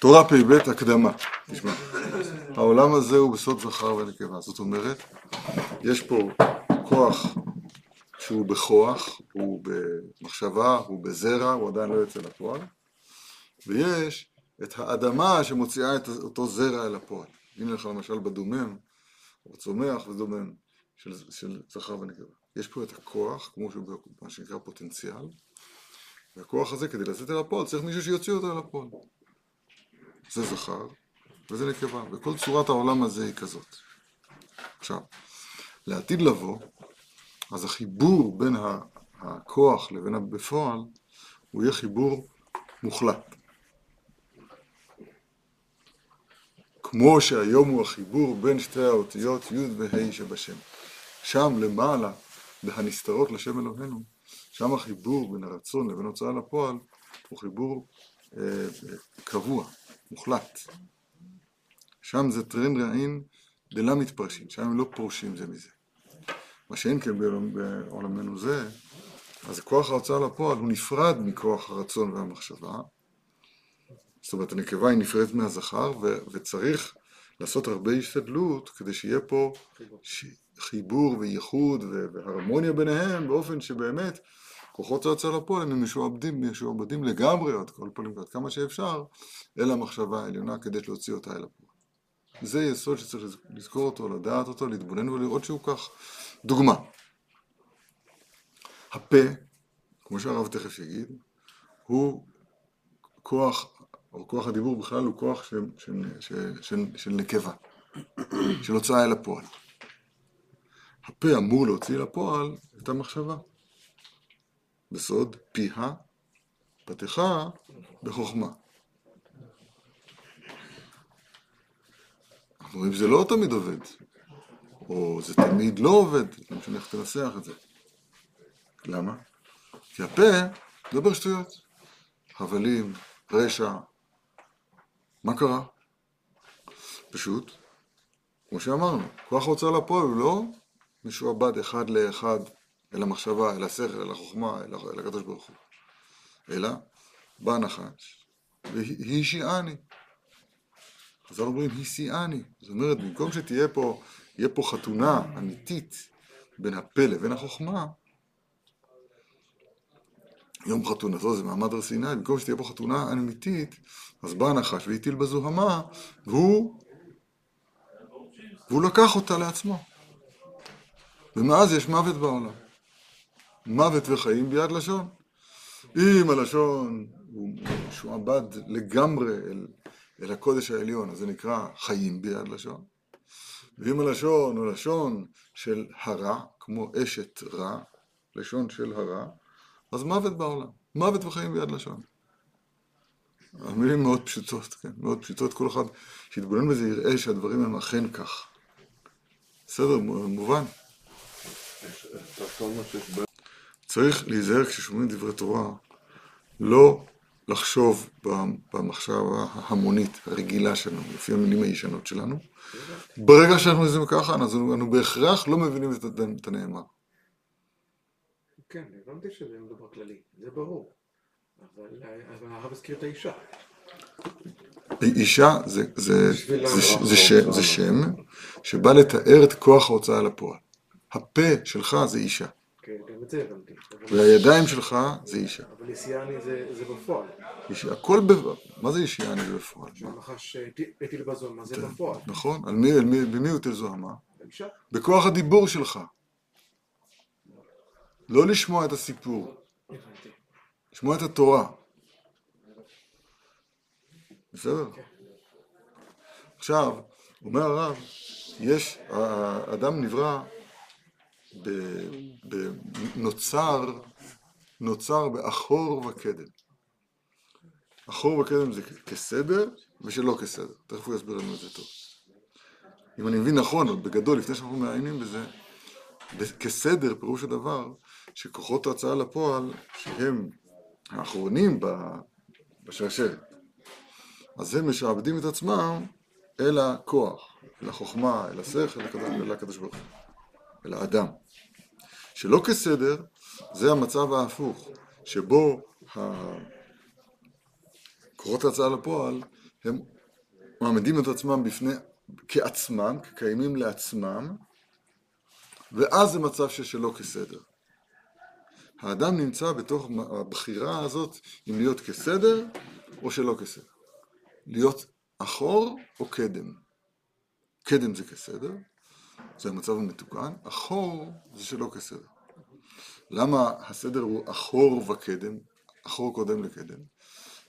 תורה פ"ב הקדמה, תשמע. העולם הזה הוא בסוד זכר ונקבה, זאת אומרת, יש פה כוח שהוא בכוח, הוא במחשבה, הוא בזרע, הוא עדיין לא יוצא לפועל, ויש את האדמה שמוציאה את אותו זרע אל הפועל. הנה לך למשל בדומם, או צומח ודומם של, של זכר ונקבה. יש פה את הכוח, כמו שהוא מה שנקרא פוטנציאל, והכוח הזה כדי לצאת אל הפועל צריך מישהו שיוציא אותו אל הפועל. זה זכר וזה נקבה, וכל צורת העולם הזה היא כזאת. עכשיו, לעתיד לבוא, אז החיבור בין הכוח לבין הבפועל, הוא יהיה חיבור מוחלט. כמו שהיום הוא החיבור בין שתי האותיות י' וה' שבשם. שם למעלה, בהנסתרות לשם אלוהינו, שם החיבור בין הרצון לבין הוצאה לפועל הוא חיבור אה, קבוע, מוחלט. שם זה טרן רעין דלה מתפרשים, שם הם לא פורשים זה מזה. מה שאין כן בעולמנו זה, אז כוח ההוצאה לפועל הוא נפרד מכוח הרצון והמחשבה. זאת אומרת, הנקבה היא נפרדת מהזכר, ו- וצריך לעשות הרבה השתדלות כדי שיהיה פה חיבור וייחוד והרמוניה ביניהם, באופן שבאמת כוחות ההוצאה לפועל הם משועבדים, משועבדים לגמרי, עד כל פנים, עד כמה שאפשר, אל המחשבה העליונה כדי להוציא אותה אל הפועל. זה יסוד שצריך לזכור אותו, לדעת אותו, להתבונן ולראות שהוא כך. דוגמה, הפה, כמו שהרב תכף יגיד, הוא כוח, או כוח הדיבור בכלל הוא כוח של, של, של, של, של נקבה, של הוצאה אל הפועל. הפה אמור להוציא לפועל את המחשבה. בסוד פיה פתחה בחוכמה. אנחנו רואים שזה לא תמיד עובד, או זה תמיד לא עובד, לא משנה איך תנסח את זה. למה? כי הפה מדבר שטויות. הבלים, רשע. מה קרה? פשוט, כמו שאמרנו, כוח ההוצאה לפועל הוא לא משועבד אחד לאחד אל המחשבה, אל השכל, אל החוכמה, אל הקדוש ברוך הוא. אלא בא נחש והיא שיעני. חז"ל אומרים היא שיאני. זאת אומרת, במקום שתהיה פה, יהיה פה חתונה אמיתית בין הפה לבין החוכמה, יום חתונתו זה מעמד הר סיני, במקום שתהיה פה חתונה אמיתית, אז בא הנחש והטיל בזוהמה, והוא, והוא לקח אותה לעצמו. ומאז יש מוות בעולם. מוות וחיים ביד לשון. אם הלשון הוא משועבד לגמרי אל, אל הקודש העליון, אז זה נקרא חיים ביד לשון. ואם הלשון הוא לשון של הרע, כמו אשת רע, לשון של הרע, אז מוות בעולם. מוות וחיים ביד לשון. המילים מאוד פשוטות, כן, מאוד פשוטות, כל אחד שיתבונן בזה יראה שהדברים הם אכן כך. בסדר, מובן. צריך להיזהר כששומעים דברי תורה, לא לחשוב במחשבה ההמונית, הרגילה שלנו, לפי המילים הישנות שלנו. ברגע שאנחנו עושים ככה, אז אנו בהכרח לא מבינים את הנאמר. כן, הבנתי שזה מדבר כללי, זה ברור. אבל הרב הזכיר את האישה. אישה זה, זה, זה, זה, שם, זה שם שבא לתאר את כוח ההוצאה לפועל. הפה שלך זה אישה. כן, גם את זה הבנתי. והידיים שלך זה אישה. אבל איסיאני זה בפועל. הכל ב... מה זה אישיאני זה בפועל? שהנחש הטיל בזוהמה זה בפועל. נכון, על מי, על מי, במי הוא הטיל זוהמה? האישה. בכוח הדיבור שלך. לא לשמוע את הסיפור. לשמוע את התורה. בסדר? עכשיו, אומר הרב, יש, האדם נברא, ב- ב- נוצר, באחור וקדם. אחור וקדם זה כסדר ושלא כסדר. תכף הוא יסביר לנו את זה טוב. אם אני מבין נכון, אבל בגדול, לפני שאנחנו מעיינים בזה, כסדר פירוש הדבר שכוחות ההוצאה לפועל, שהם האחרונים בשרשרת, אז הם משעבדים את עצמם אל הכוח, אל החוכמה, אל השכל, אל הקדוש ברוך הוא, אל האדם. שלא כסדר, זה המצב ההפוך, שבו ה- כוחות ההוצאה לפועל הם מעמידים את עצמם בפני, כעצמם, כקיימים לעצמם, ואז זה מצב ששלא כסדר. האדם נמצא בתוך הבחירה הזאת אם להיות כסדר או שלא כסדר. להיות אחור או קדם. קדם זה כסדר, זה המצב המתוקן, אחור זה שלא כסדר. למה הסדר הוא אחור וקדם, אחור קודם לקדם?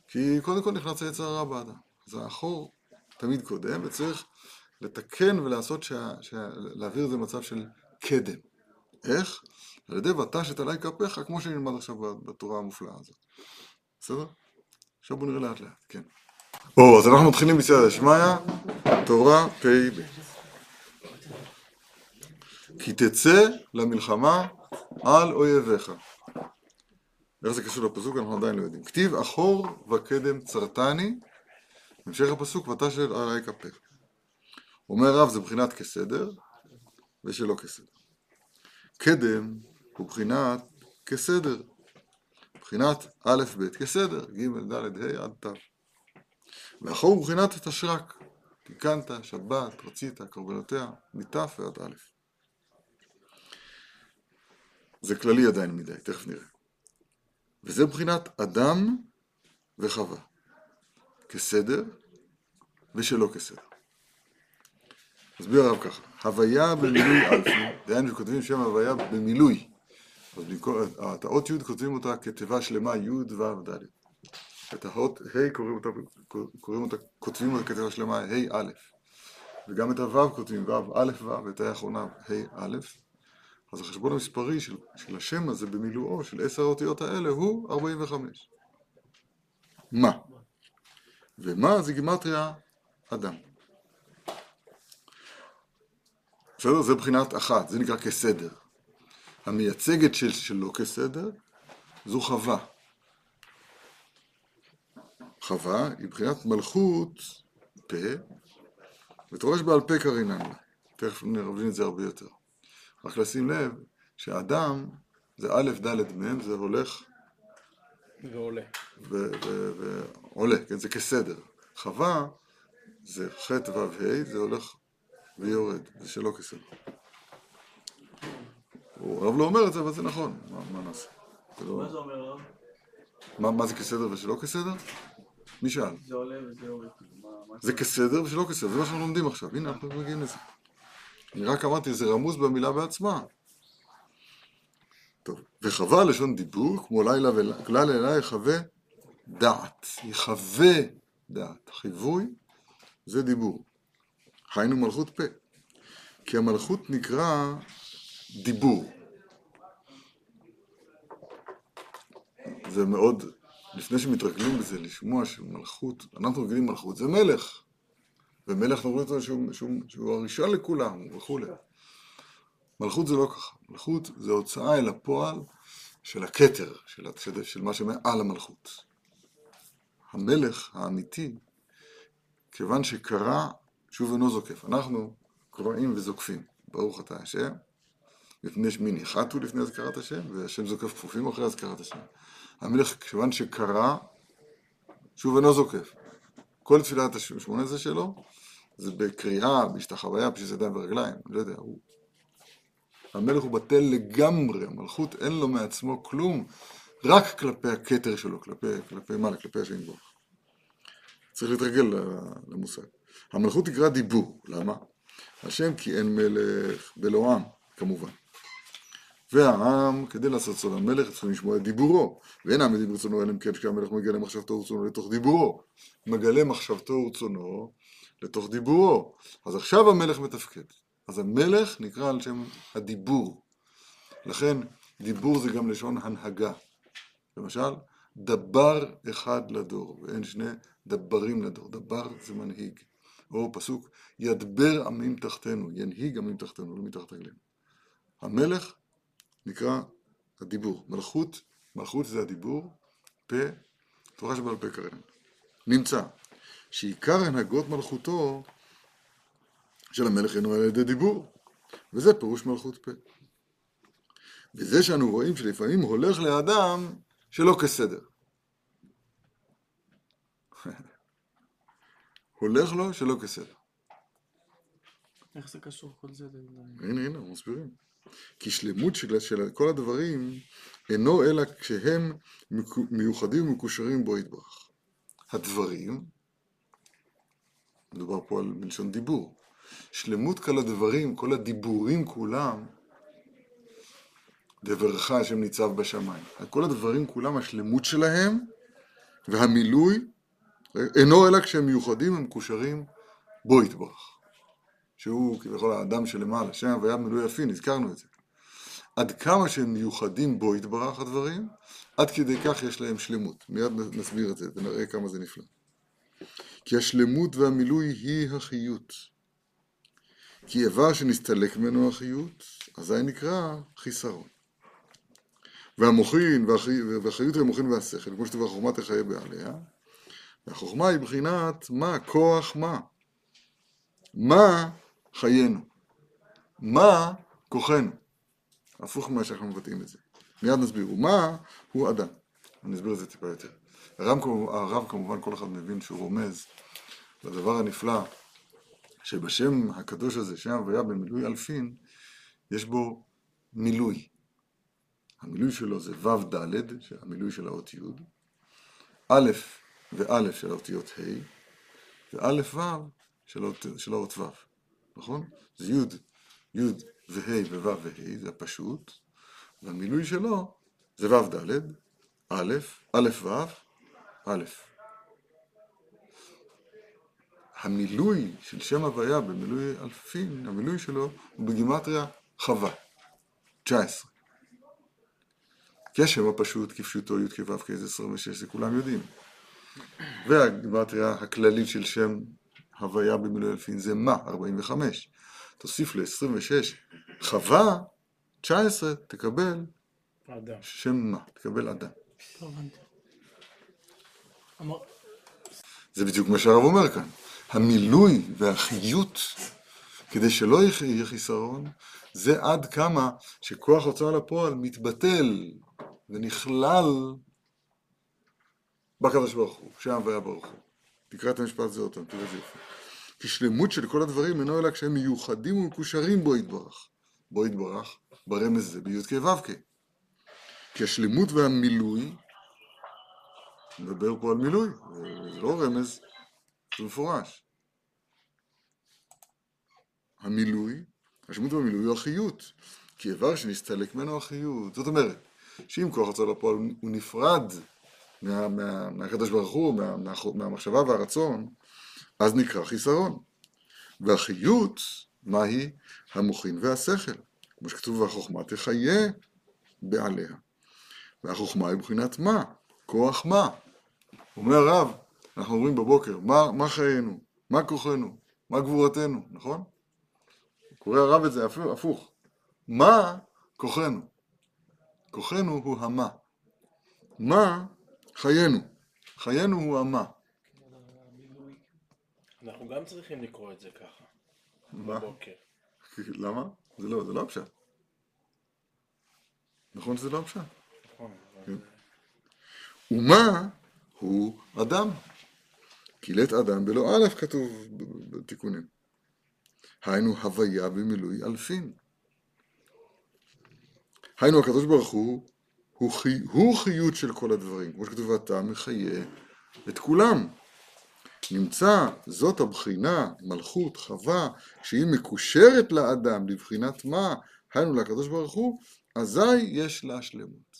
כי קודם כל נכנס היצר הרע באדם. אז האחור תמיד קודם, וצריך לתקן ולעשות, שה, שה, להעביר את זה למצב של קדם. איך? על ידי ותשת עלי כפיך, כמו שנלמד עכשיו בתורה המופלאה הזאת. בסדר? עכשיו בואו נראה לאט לאט, כן. או, אז אנחנו מתחילים בסייעתא דשמיא, תורה פ"ב. כי תצא למלחמה על אויביך. איך זה קשור לפסוק אנחנו עדיין לא יודעים. כתיב אחור וקדם צרתני, המשך הפסוק ותשת עלי כפיך. אומר רב זה מבחינת כסדר ושלא כסדר. קדם הוא בחינת כסדר. בחינת א' ב' כסדר, ג' ד' ה' עד ת'. ואחור הוא בחינת תשרק. תיקנת, שבת, רצית, קורבנותיה, מת' ועד א'. זה כללי עדיין מדי, תכף נראה. וזה בחינת אדם וחווה. כסדר ושלא כסדר. מסביר הרב ככה, הוויה במילוי אלפי, דהיינו שכותבים שם הוויה במילוי, אז את האות י' כותבים אותה כתיבה שלמה י' ו' ד'. את האות ה' קוראים אותה, קוראים אותה, כותבים אותה כתיבה שלמה ה' א', וגם את הו' כותבים ו' א' ו', ואת האחרונה ה' א', אז החשבון המספרי של, של השם הזה במילואו, של עשר האותיות האלה, הוא 45. מה? ומה זה גימטריה אדם. בסדר? זה בחינת אחת, זה נקרא כסדר. המייצגת של שלא כסדר זו חווה. חווה היא בחינת מלכות פה, ותורש בעל פה קרינן. תכף נבין את זה הרבה יותר. רק לשים לב שאדם זה א', ד', מ', זה הולך ועולה. ועולה, כן, זה כסדר. חווה זה ח' ו' ה', זה הולך ויורד, זה שלא כסדר. הרב לא אומר את זה, אבל זה נכון, מה, מה נעשה? זה לא... מה זה אומר הרב? מה, מה זה כסדר ושלא כסדר? מי שאל? זה עולה וזה יורד. זה כסדר ושלא כסדר, זה מה שאנחנו לומדים עכשיו, הנה אנחנו מגיעים לזה. אני רק אמרתי, זה רמוז במילה בעצמה. טוב, וחווה לשון דיבור, כמו לילה וכלל אליי יחווה דעת, יחווה דעת. חיווי זה דיבור. היינו מלכות פה. כי המלכות נקרא דיבור. זה מאוד, לפני שמתרגלים בזה, לשמוע שמלכות, אנחנו רגילים מלכות, זה מלך. ומלך רואים אותו שהוא, שהוא, שהוא הראשון לכולם וכולי. מלכות זה לא ככה, מלכות זה הוצאה אל הפועל של הכתר, של, של, של מה שמעל המלכות. המלך האמיתי, כיוון שקרא, שוב אינו זוקף. אנחנו קוראים וזוקפים, ברוך אתה השם, מפני שמי ניחתו לפני אזכרת השם, והשם זוקף כפופים אחרי אזכרת השם. המלך, כיוון שקרא, שוב אינו זוקף. כל תפילת השמונה עשרה שלו, זה בקריאה, בהשתחוויה, פשוט ידיים ורגליים, לא יודע, הוא... המלך הוא בטל לגמרי, המלכות אין לו מעצמו כלום, רק כלפי הכתר שלו, כלפי, כלפי מעלה, כלפי השם יתברך. צריך להתרגל למושג. המלכות נקרא דיבור, למה? השם כי אין מלך ולא עם, כמובן. והעם, כדי לעשות צאן המלך, צריכים לשמוע את דיבורו. ואין העם מדיב רצונו, אלא אם כן כשהמלך מגלה מחשבתו ורצונו לתוך דיבורו. מגלה מחשבתו ורצונו לתוך דיבורו. אז עכשיו המלך מתפקד. אז המלך נקרא על שם הדיבור. לכן דיבור זה גם לשון הנהגה. למשל, דבר אחד לדור, ואין שני דברים לדור. דבר זה מנהיג. או פסוק, ידבר עמים תחתנו, ינהיג עמים תחתנו, לא מתחת רגלינו. המלך נקרא הדיבור. מלכות, מלכות זה הדיבור, פה, תורה שבעל פה קרן. נמצא שעיקר הנהגות מלכותו של המלך אינו על ידי דיבור, וזה פירוש מלכות פה. וזה שאנו רואים שלפעמים הולך לאדם שלא כסדר. הולך לו שלא כסדר. איך זה קשור כל זה? הנה, הנה, אנחנו מסבירים. כי שלמות של, של כל הדברים אינו אלא כשהם מיוחדים ומקושרים בו יתברך. הדברים, מדובר פה על מלשון דיבור, שלמות כל הדברים, כל הדיבורים כולם, דברך השם ניצב בשמיים. כל הדברים כולם, השלמות שלהם והמילוי אינו אלא כשהם מיוחדים ומקושרים בו יתברך. שהוא כביכול האדם שלמעלה, שם הוויה מילוי יפין, הזכרנו את זה. עד כמה שהם מיוחדים בו יתברך הדברים, עד כדי כך יש להם שלמות. מיד נסביר את זה ונראה כמה זה נפלא. כי השלמות והמילוי היא החיות. כי איבר שנסתלק ממנו החיות, אזי נקרא חיסרון. והמוחין, והחי- והחיות היא המוחין והשכל, כמו שתבוא החוכמה תחיה בעליה. והחוכמה היא בחינת מה, כוח מה. מה חיינו? מה כוחנו? הפוך ממה שאנחנו מבטאים את זה. מיד נסביר. ומה הוא אדם? אני אסביר את זה טיפה יותר. הרב, הרב כמובן כל אחד מבין שהוא רומז לדבר הנפלא שבשם הקדוש הזה, שם הוויה במילוי אלפין, יש בו מילוי. המילוי שלו זה ו' ד', המילוי של האות י', א' וא' של האותיות ה', וא' ו' של האות- של האות ו', נכון? זה י', י' וה' וו' וה', זה הפשוט, והמילוי שלו זה ו' ד', א', א' ו', א'. המילוי של שם הוויה במילוי אלפין, המילוי שלו הוא בגימטריה חווה, 19. כי השם הפשוט כפשוטו י' כו' כ' זה 26, זה כולם יודעים. והגימטריה הכללית של שם הוויה במילוי אלפין זה מה, 45. תוסיף ל-26 חווה, 19, תקבל. שם מה, תקבל אדם. זה בדיוק מה שהרב אומר כאן. המילוי והחיות, כדי שלא יהיה חיסרון, זה עד כמה שכוח הוצאה לפועל מתבטל ונכלל בקדוש ברוך הוא, שם והיה ברוך הוא. תקרא את המשפט הזה עוד פעם, תראה איזה יופי. כי שלמות של כל הדברים אינו אלא כשהם מיוחדים ומקושרים בו יתברך. בו יתברך, ברמז זה בי"ק ו"ק. כי השלמות והמילוי, נדבר פה על מילוי, זה לא רמז, זה מפורש. המילוי, השלמות והמילוי הוא החיות, כי איבר שנסתלק ממנו החיות. זאת אומרת, שאם כוח הוצאה לפועל הוא נפרד מה, מה, מהקדוש ברוך הוא, מה, מה, מהמחשבה והרצון, אז נקרא חיסרון. והחיות, מהי? המוחין והשכל. כמו שכתוב, והחוכמה תחיה בעליה. והחוכמה היא מבחינת מה? כוח מה? אומר הרב, אנחנו אומרים בבוקר, מה, מה חיינו? מה כוחנו? מה גבורתנו? נכון? קורא הרב את זה הפוך. מה כוחנו? כוחנו הוא המה. מה חיינו? חיינו הוא המה. אנחנו גם צריכים לקרוא את זה ככה, מה? בבוקר. למה? זה לא, זה לא הפשט. נכון שזה לא הפשט. נכון, כן. ומה הוא אדם? לית אדם בלא א' כתוב בתיקונים. היינו הוויה במילוי אלפין. היינו הקדוש ברוך הוא, הוא, חי, הוא חיות של כל הדברים, כמו שכתוב אתה מחיה את כולם. נמצא זאת הבחינה, מלכות, חווה, שהיא מקושרת לאדם לבחינת מה, היינו לקדוש ברוך הוא, אזי יש לה שלמות.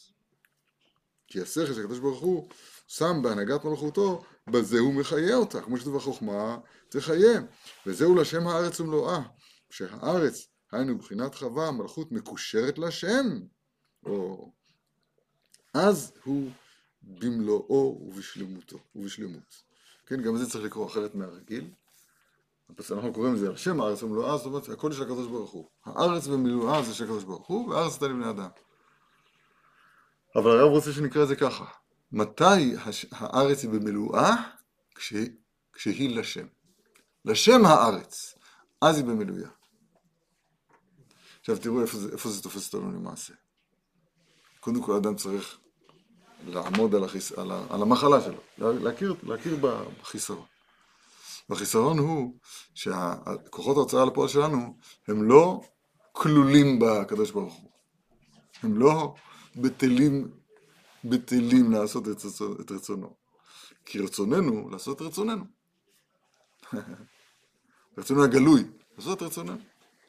כי השכל של הקדוש ברוך הוא שם בהנהגת מלכותו, בזה הוא מחיה אותה, כמו שכתוב החוכמה תחיה. וזהו לשם הארץ ומלואה, שהארץ, היינו מבחינת חווה, המלכות מקושרת לשם, או... אז הוא במלואו ובשלמותו, ובשלמות. כן, גם זה צריך לקרוא אחרת מהרגיל. אנחנו קוראים לזה על שם הארץ ומלואה, זאת אומרת, הכל של הקדוש ברוך הוא. הארץ ומילואה זה של הקדוש ברוך הוא, והארץ נתן לבני אדם. אבל הרב רוצה שנקרא את זה ככה. מתי. הארץ היא במילואה? כש... כשהיא לשם. לשם הארץ. אז היא במילואה. עכשיו תראו איפה זה, איפה זה תופס אותנו למעשה. קודם כל אדם צריך לעמוד על, החיס... על, ה... על המחלה שלו, לה- להכיר, להכיר בחיסרון. והחיסרון הוא שכוחות ההוצאה לפועל שלנו הם לא כלולים בקדוש ברוך הוא. הם לא בטלים, בטלים לעשות את רצונו- את רצונו. כי רצוננו לעשות את רצוננו. רצוננו הגלוי, לעשות את רצוננו.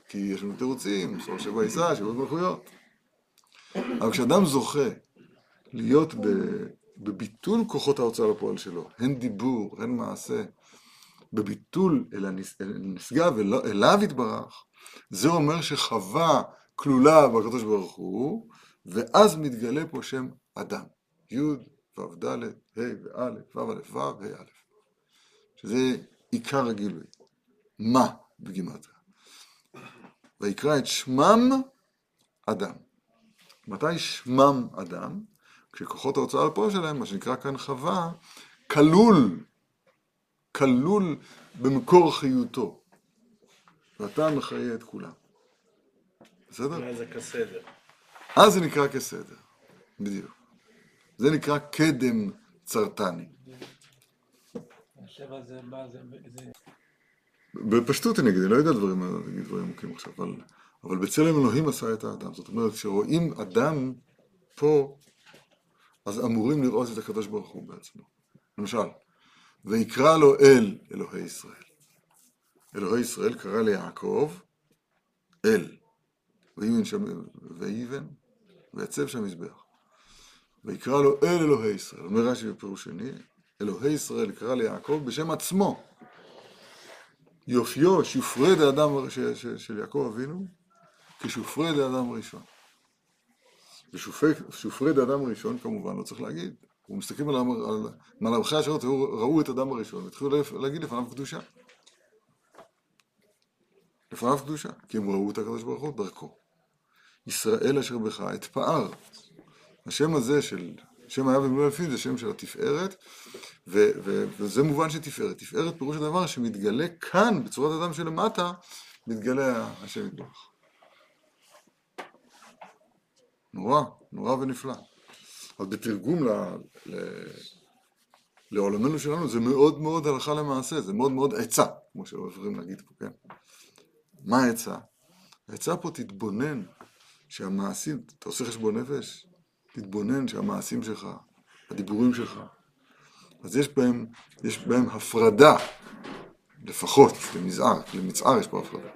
כי יש לנו תירוצים, סור שבע יישא, שבע מלכויות. אבל כשאדם זוכה להיות ב- בביטול כוחות ההוצאה לפועל שלו, הן דיבור, הן מעשה, בביטול אל הנשגב, אל- אליו יתברך, זה אומר שחווה כלולה בקדוש ברוך הוא, ואז מתגלה פה שם אדם. י' ו' ד' ה' וא' ו' א' ו' ה' א'. שזה עיקר הגילוי. מה בגימטריה? ויקרא את שמם אדם. מתי שמם אדם? כשכוחות ההוצאה לפועל שלהם, מה שנקרא כאן חווה, כלול, כלול במקור חיותו. ואתה מחיה את כולם. בסדר? זה כסדר. אז זה נקרא כסדר. בדיוק. זה נקרא קדם צרטני. בפשטות אני אגיד, אני לא יודע דברים, אני דברים עמוקים עכשיו, אבל, אבל בצלם אלוהים עשה את האדם. זאת אומרת, כשרואים אדם פה, אז אמורים לראות את הקדוש ברוך הוא בעצמו. למשל, ויקרא לו אל אלוהי ישראל. אלוהי ישראל קרא ליעקב אל. ויבן שם, ויבן, ויצב שם מזבח. ויקרא לו אל אלוהי ישראל. אומר רש"י בפירוש שני, אלוהי ישראל קרא ליעקב בשם עצמו. יופיו, שופרי ש- של יעקב אבינו, כשופרי דאדם הראשון. ושופרי דאדם הראשון, כמובן, לא צריך להגיד. הוא מסתכלים על, על מלאכי השעות, ראו, את אדם הראשון, והתחילו להגיד לפניו קדושה. לפניו קדושה, כי הם ראו את הקדוש ברוך הוא דרכו. ישראל אשר בך אתפאר. השם הזה של, שם היה במילוי לפי זה שם של התפארת, ו, ו, וזה מובן של תפארת. תפארת פירוש הדבר שמתגלה כאן, בצורת אדם שלמטה, מתגלה השם יתברך. נורא, נורא ונפלא. אבל בתרגום ל, ל, לעולמנו שלנו זה מאוד מאוד הלכה למעשה, זה מאוד מאוד עצה, כמו שאוהבים להגיד פה, כן? מה העצה? העצה פה תתבונן שהמעשים, אתה עושה חשבון נפש? תתבונן שהמעשים שלך, הדיבורים שלך, אז יש בהם, יש בהם הפרדה, לפחות למזער, למצער יש פה הפרדה.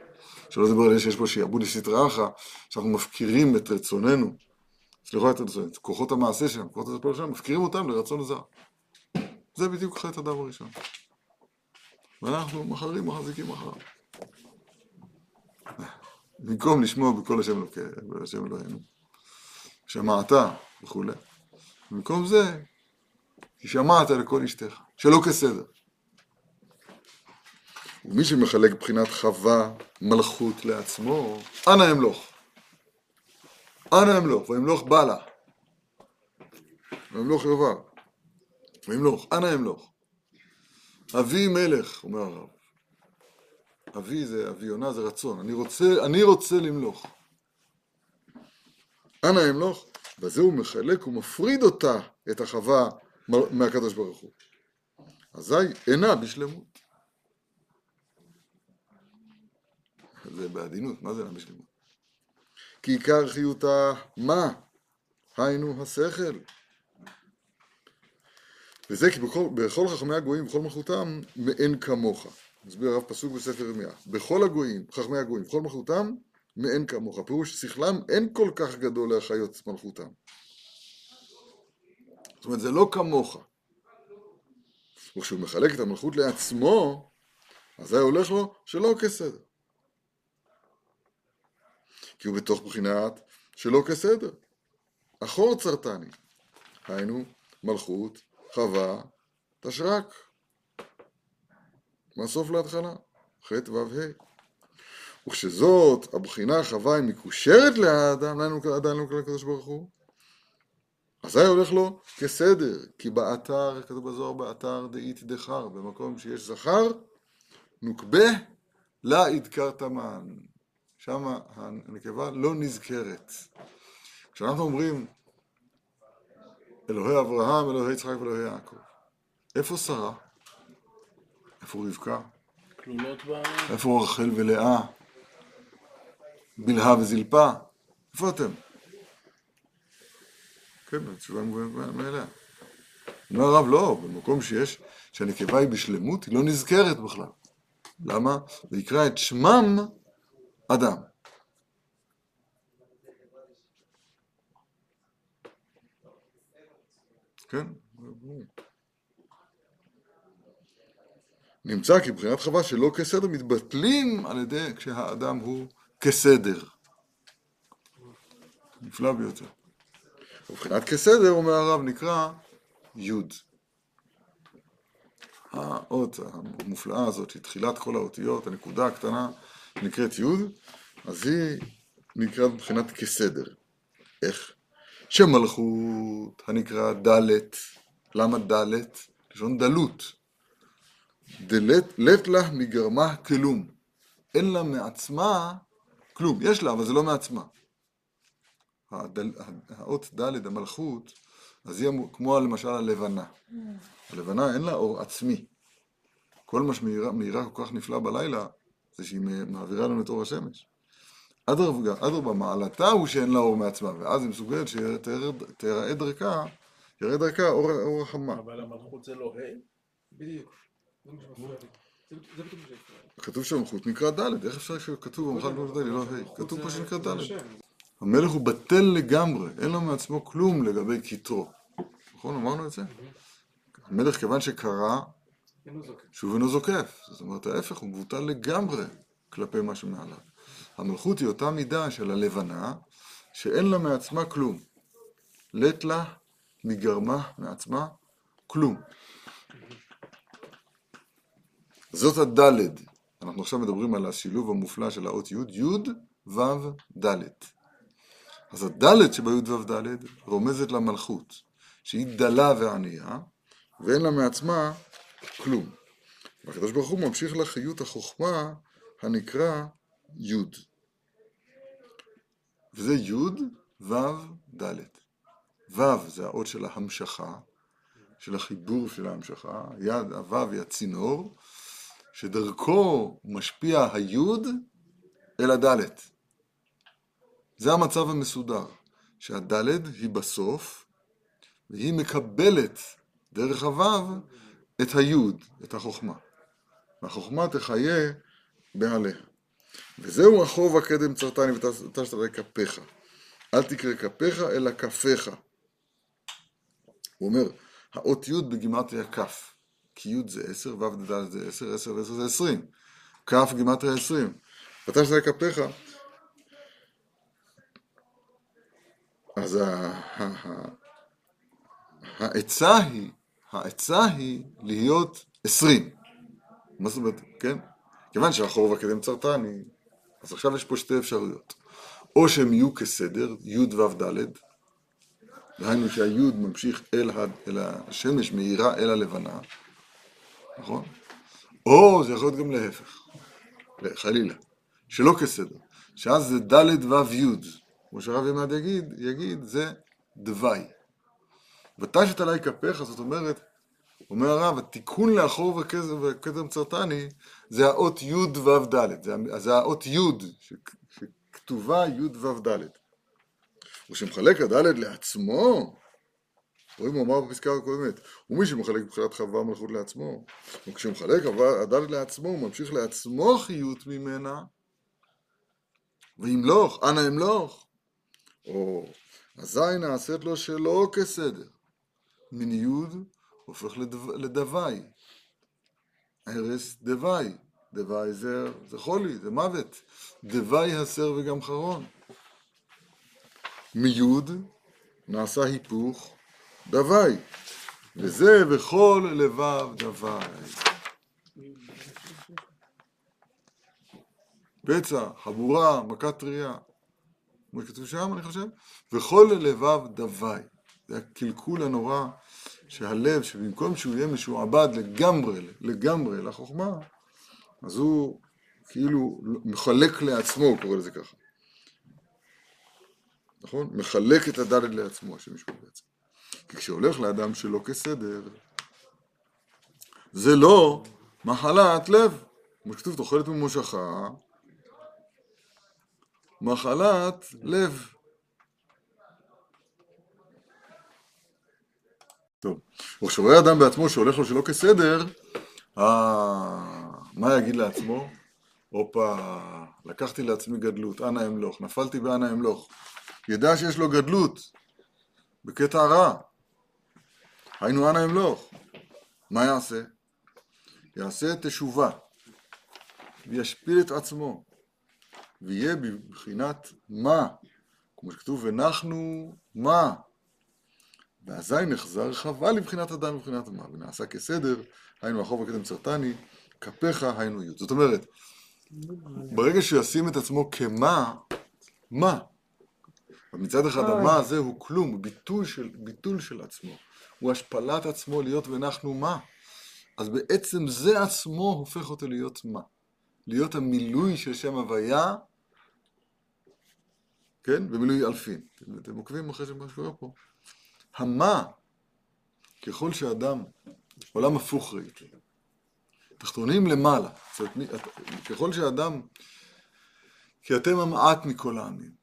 שלא לדבר על זה שיש פה שיעבוד לסטרא אחרא, שאנחנו מפקירים את רצוננו, סליחה, את רצוננו, את כוחות המעשה שלנו, כוחות הפועל שלנו, מפקירים אותם לרצון הזר. זה בדיוק חטא אדם הראשון. ואנחנו מחרים מחזיקים אחריו. במקום לשמוע בקול השם אלוקי, השם אלוהינו, שמעת וכולי. במקום זה, כי שמעת לכל אשתך, שלא כסדר. ומי שמחלק בחינת חווה, מלכות לעצמו, אנא אמלוך. אנא אמלוך, וימלוך בלה. וימלוך יובל. וימלוך, אנא אמלוך. אבי מלך, אומר הרב. אבי זה, אבי יונה זה רצון. אני רוצה, אני רוצה למלוך. אנא אמלוך, בזה הוא מחלק ומפריד אותה, את החווה, מהקדוש ברוך הוא. אזי אינה בשלמות. זה בעדינות, מה זה אינה בשלמות? כי עיקר חיותה מה? היינו השכל. וזה כי בכל, בכל חכמי הגויים ובכל מלכותם מאין כמוך. מסביר הרב פסוק בספר ירמיה. בכל הגויים, חכמי הגויים, בכל מלכותם מאין כמוך. פירוש שכלם אין כל כך גדול להחיות מלכותם. זאת אומרת, זה לא כמוך. וכשהוא מחלק את המלכות לעצמו, אז זה הולך לו שלא כסדר. כי הוא בתוך בחינת שלא כסדר. אחור צרטני. היינו, מלכות, חווה, תשרק. מהסוף להתחלה, ח' ו' ה'. וכשזאת הבחינה חווה היא מקושרת לאדם, עדיין לא לקדוש ברוך הוא, אזי הולך לו כסדר, כי באתר, כתוב בזוהר באתר דאית דחר, במקום שיש זכר, נוקבה לה ידקרת מן. שם הנקבה לא נזכרת. כשאנחנו אומרים אלוהי אברהם, אלוהי יצחק ואלוהי יעקב, איפה שרה? איפה איפה רבקה? כלולות ב... איפה רחל ולאה? בלהה וזלפה? איפה אתם? כן, התשובה מובנת מאליה. אומר הרב, לא, במקום שיש, שהנקבה היא בשלמות, היא לא נזכרת בכלל. למה? ויקרא את שמם אדם. כן? נמצא כי בחינת חווה שלא כסדר מתבטלים על ידי כשהאדם הוא כסדר. נפלא ביותר. ובחינת כסדר, אומר הרב, נקרא יוד. האות המופלאה הזאת, שהיא תחילת כל האותיות, הנקודה הקטנה, נקראת יוד, אז היא נקראת מבחינת כסדר. איך? שמלכות הנקרא דלת. למה דלת? לשון דלות. דלת לת לה מגרמה כלום. אין לה מעצמה כלום. יש לה, אבל זה לא מעצמה. הדל, האות ד', המלכות, אז היא כמו למשל הלבנה. הלבנה אין לה אור עצמי. כל מה שמאירה כל כך נפלא בלילה, זה שהיא מעבירה לנו את אור השמש. אדרבה, מעלתה הוא שאין לה אור מעצמה, ואז היא מסוגלת שתראה דרכה, יראה דרכה אור, אור החמה. אבל המלכות זה לא ה'? בדיוק. זה בדיוק מה. כתוב שהמלכות נקרא ד', איך אפשר שכתוב המלכות לא ד', לא ה'? כתוב פה שנקרא ד'. המלך הוא בטל לגמרי, אין לו מעצמו כלום לגבי כתרו. נכון? אמרנו את זה? המלך כיוון שקרא. שוב אינו זוקף. זאת אומרת, ההפך, הוא מבוטל לגמרי כלפי מה שמעליו. המלכות היא אותה מידה של הלבנה, שאין לה מעצמה כלום. לית לה מגרמה מעצמה כלום. זאת הדלת. אנחנו עכשיו מדברים על השילוב המופלא של האות י', י', ו', ד'. אז הדלת שבי' ו' ד' רומזת למלכות, שהיא דלה וענייה, ואין לה מעצמה כלום. והקדוש ברוך הוא ממשיך לחיות החוכמה הנקרא י'. וזה י', ו', ד'. ו' זה האות של ההמשכה, של החיבור של ההמשכה, יד, הו' היא הצינור, שדרכו משפיע היוד אל הדלת. זה המצב המסודר, שהדלת היא בסוף, והיא מקבלת דרך הוו את היוד, את החוכמה. והחוכמה תחיה בעליה. וזהו החוב הקדם צרתני ותשת עלי כפיך. אל תקרא כפיך אלא כפיך. הוא אומר, האות י' בגימטריה כ', כי י' זה עשר, ו' ד' זה עשר, עשר ועשר זה עשרים. כ' גימטריה עשרים. ותשת עלי כפיך. אז העצה היא, העצה היא להיות עשרים. מה זאת אומרת, כן? כיוון שהחוב הקדם צרתני, אז עכשיו יש פה שתי אפשרויות. או שהם יהיו כסדר, י' ו' ד', דהיינו שהיוד ממשיך אל השמש, מאירה אל הלבנה, נכון? או זה יכול להיות גם להפך, חלילה, שלא כסדר, שאז זה ד' ו' י', כמו שהרב ימד יגיד, יגיד, זה דווי. ותשת עלי כפיך, זאת אומרת, אומר הרב, התיקון לאחור וכתם צרתני, זה האות י' ו' ד', זה, זה האות י' שכתובה י' ו' ד'. ושמחלק הדלת לעצמו, רואים הוא אמר בפסקה הקודמת, ומי שמחלק מבחינת חווה מלכות לעצמו, וכשהוא מחלק הדלת לעצמו, הוא ממשיך לעצמו חיות ממנה, וימלוך, אנא אמלוך, או אזי נעשית לו שלא כסדר, מן יוד הופך לדו, לדווי, הרס דווי, דווי זה, זה חולי, זה מוות, דווי הסר וגם חרון. מיוד נעשה היפוך דווי, וזה בכל לבב דווי. פצע, חבורה, מכת טריה, כמו שכתוב שם אני חושב, וכל לבב דווי. זה הקלקול הנורא שהלב, שבמקום שהוא יהיה משועבד לגמרי, לגמרי לחוכמה, אז הוא כאילו מחלק לעצמו, הוא קורא לזה ככה. נכון? מחלק את הדלת לעצמו, השם ישמור בעצם. כי כשהולך לאדם שלא כסדר, זה לא מחלת לב. כמו שכתוב, תוחלת ממושכה, מחלת לב. טוב, וכשרואה אדם בעצמו שהולך לו שלא כסדר, אה, מה יגיד לעצמו? הופה, לקחתי לעצמי גדלות, אנא אמלוך, נפלתי באנא אמלוך. ידע שיש לו גדלות, בקטע רע. היינו אנא אמלוך. מה יעשה? יעשה תשובה, וישפיל את עצמו, ויהיה בבחינת מה, כמו שכתוב, ונחנו מה. ואזי נחזר חבל לבחינת אדם ובחינת מה, ונעשה כסדר, היינו החוב הקדם צרטני, כפיך היינו י'. זאת אומרת, ברגע שהוא ישים את עצמו כמה, מה? מצד אחד המה הזה הוא כלום, הוא ביטול של, ביטול של עצמו, הוא השפלת עצמו להיות ונחנו מה. אז בעצם זה עצמו הופך אותו להיות מה? להיות המילוי של שם הוויה, כן? במילוי אלפין. אתם, אתם עוקבים אחרי מה שקורה פה. המה, ככל שאדם, עולם הפוך ראיתי, תחתונים למעלה, זאת ככל שאדם, כי אתם המעט מכל העמים,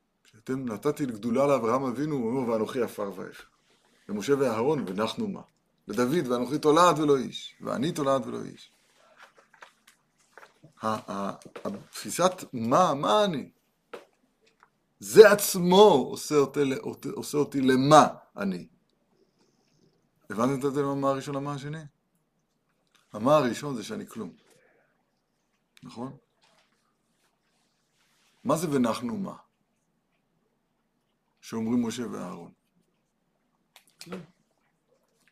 שאתם נתתי לגדולה לאברהם אבינו, הוא אומר, ואנוכי עפר ואפר. למשה ואהרון, ונחנו מה? לדוד, ואנוכי תולעת ולא איש, ואני תולעת ולא איש. התפיסת מה, מה אני, זה עצמו עושה אותי, עושה אותי למה אני. הבנתם את זה למה הראשון למה השני? המה הראשון זה שאני כלום. נכון? מה זה ונחנו מה? שאומרים משה ואהרון.